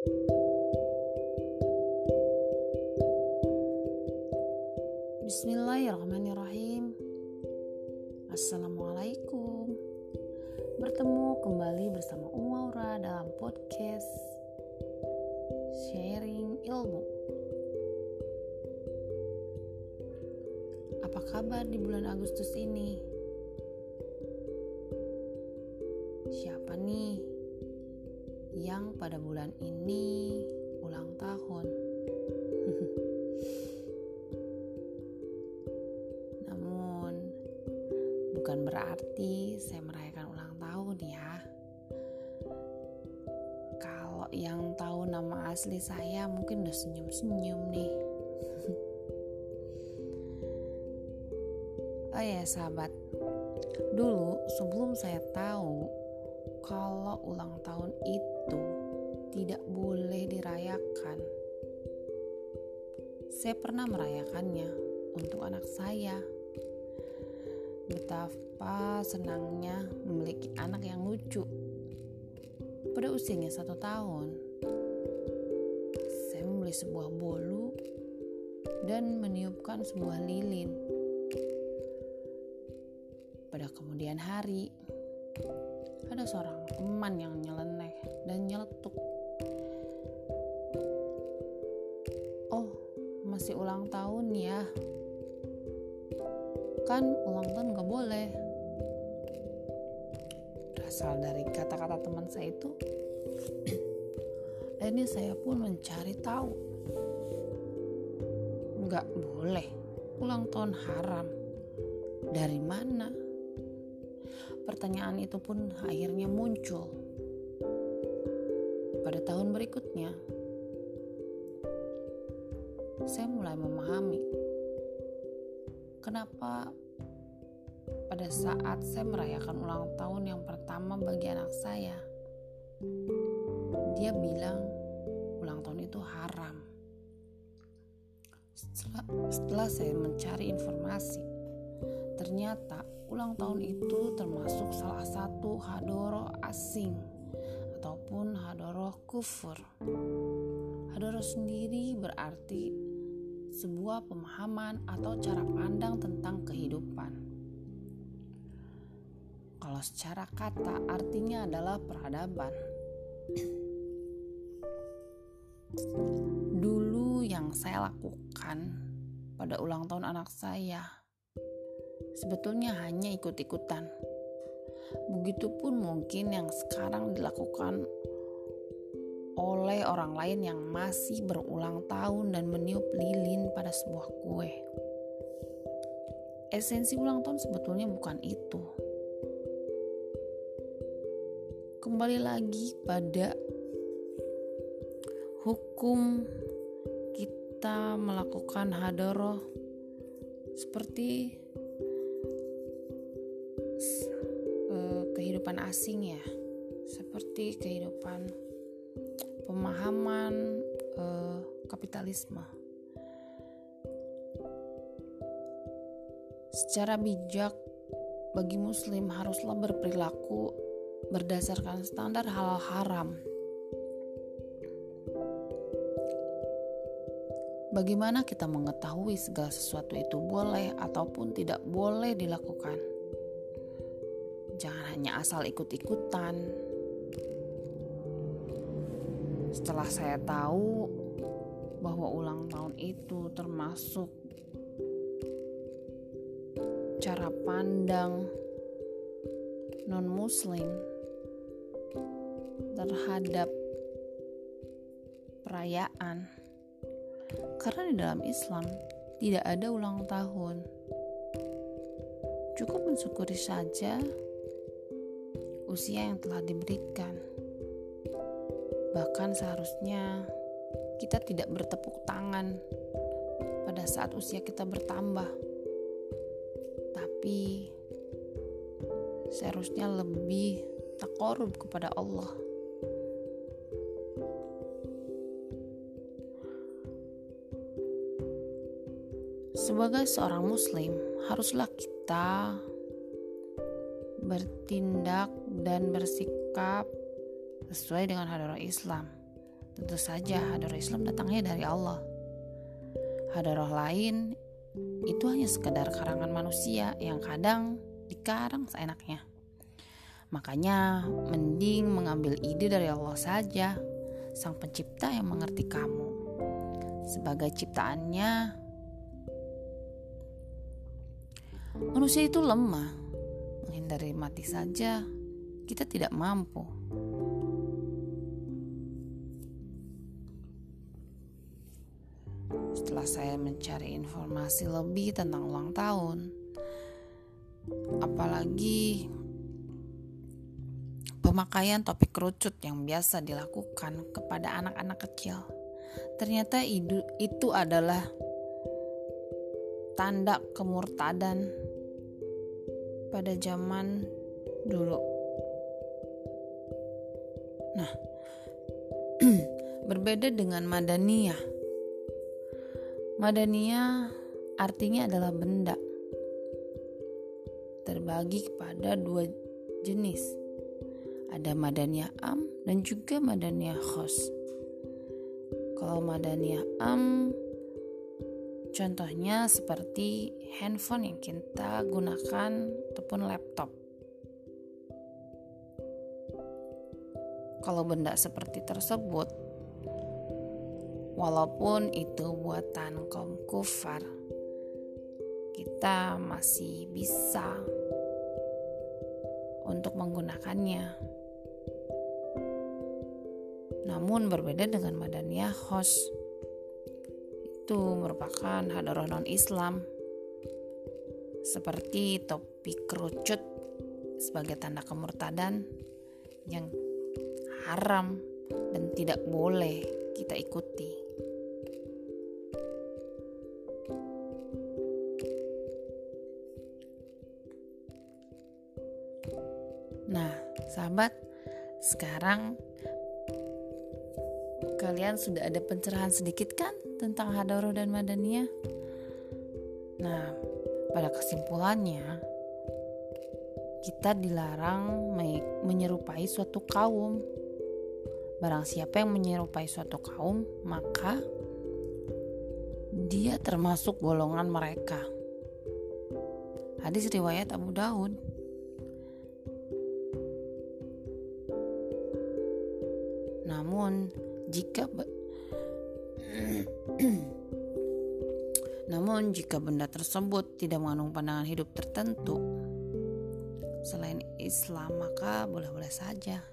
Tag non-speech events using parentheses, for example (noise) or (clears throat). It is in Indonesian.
Bismillahirrahmanirrahim. Assalamualaikum. Bertemu kembali bersama Umaura dalam podcast Sharing Ilmu. Apa kabar di bulan Agustus ini? Ini ulang tahun? (laughs) bukan berarti saya merayakan ulang tahun ya. Kalau yang tahu nama asli saya mungkin udah senyum-senyum nih. (laughs) oh ya sahabat, dulu sebelum saya tahu kalau ulang tahun itu tidak boleh dirayakan, saya pernah merayakannya untuk anak saya betapa senangnya memiliki anak yang lucu. Pada usianya satu tahun, saya membeli sebuah bolu dan meniupkan sebuah lilin. Pada kemudian hari, ada seorang teman yang nyeleneh dan nyeletuk. Masih ulang tahun ya, kan ulang tahun nggak boleh. Berasal dari kata-kata teman saya itu (clears throat) ini saya pun mencari tahu. Nggak boleh. Ulang tahun haram. Dari mana? Pertanyaan itu pun akhirnya muncul. Pada tahun berikutnya saya mulai memahami Kenapa pada saat saya merayakan ulang tahun yang pertama bagi anak saya, dia bilang ulang tahun itu haram. Setelah, setelah saya mencari informasi, ternyata ulang tahun itu termasuk salah satu hadoro asing ataupun hadoro kufur. Hadoro sendiri berarti sebuah pemahaman atau cara pandang tentang kehidupan. Kalau secara kata artinya adalah peradaban. Dulu yang saya lakukan pada ulang tahun anak saya sebetulnya hanya ikut-ikutan. Begitupun mungkin yang sekarang dilakukan oleh orang lain yang masih berulang tahun dan meniup lilin pada sebuah kue. Esensi ulang tahun sebetulnya bukan itu. Kembali lagi pada hukum kita melakukan hadoroh seperti uh, kehidupan asing ya, seperti kehidupan pemahaman uh, kapitalisme. Secara bijak, bagi Muslim haruslah berperilaku berdasarkan standar halal haram. Bagaimana kita mengetahui segala sesuatu itu boleh ataupun tidak boleh dilakukan? Jangan hanya asal ikut-ikutan, setelah saya tahu bahwa ulang tahun itu termasuk cara pandang non-Muslim terhadap perayaan, karena di dalam Islam tidak ada ulang tahun, cukup mensyukuri saja usia yang telah diberikan. Bahkan seharusnya kita tidak bertepuk tangan pada saat usia kita bertambah. Tapi seharusnya lebih takorub kepada Allah. Sebagai seorang muslim, haruslah kita bertindak dan bersikap sesuai dengan hadara Islam. Tentu saja hadarah Islam datangnya dari Allah. Hadarah lain itu hanya sekedar karangan manusia yang kadang dikarang seenaknya. Makanya mending mengambil ide dari Allah saja, Sang Pencipta yang mengerti kamu. Sebagai ciptaannya, manusia itu lemah. Menghindari mati saja, kita tidak mampu. Setelah saya mencari informasi lebih tentang ulang tahun, apalagi pemakaian topi kerucut yang biasa dilakukan kepada anak-anak kecil, ternyata itu adalah tanda kemurtadan pada zaman dulu. Nah, (clears throat) berbeda dengan Madaniyah Madania artinya adalah benda. Terbagi kepada dua jenis. Ada madania am dan juga madania khos. Kalau madania am contohnya seperti handphone yang kita gunakan ataupun laptop. Kalau benda seperti tersebut walaupun itu buatan kaum kufar kita masih bisa untuk menggunakannya namun berbeda dengan madaniyah khos itu merupakan hadarah non Islam seperti topi kerucut sebagai tanda kemurtadan yang haram dan tidak boleh kita ikuti. Sahabat, sekarang kalian sudah ada pencerahan sedikit kan tentang Hadaro dan Madaniyah? Nah, pada kesimpulannya, kita dilarang menyerupai suatu kaum. Barang siapa yang menyerupai suatu kaum, maka dia termasuk golongan mereka. Hadis riwayat Abu Daud. Namun jika (clears throat) Namun jika benda tersebut tidak mengandung pandangan hidup tertentu selain Islam maka boleh-boleh saja.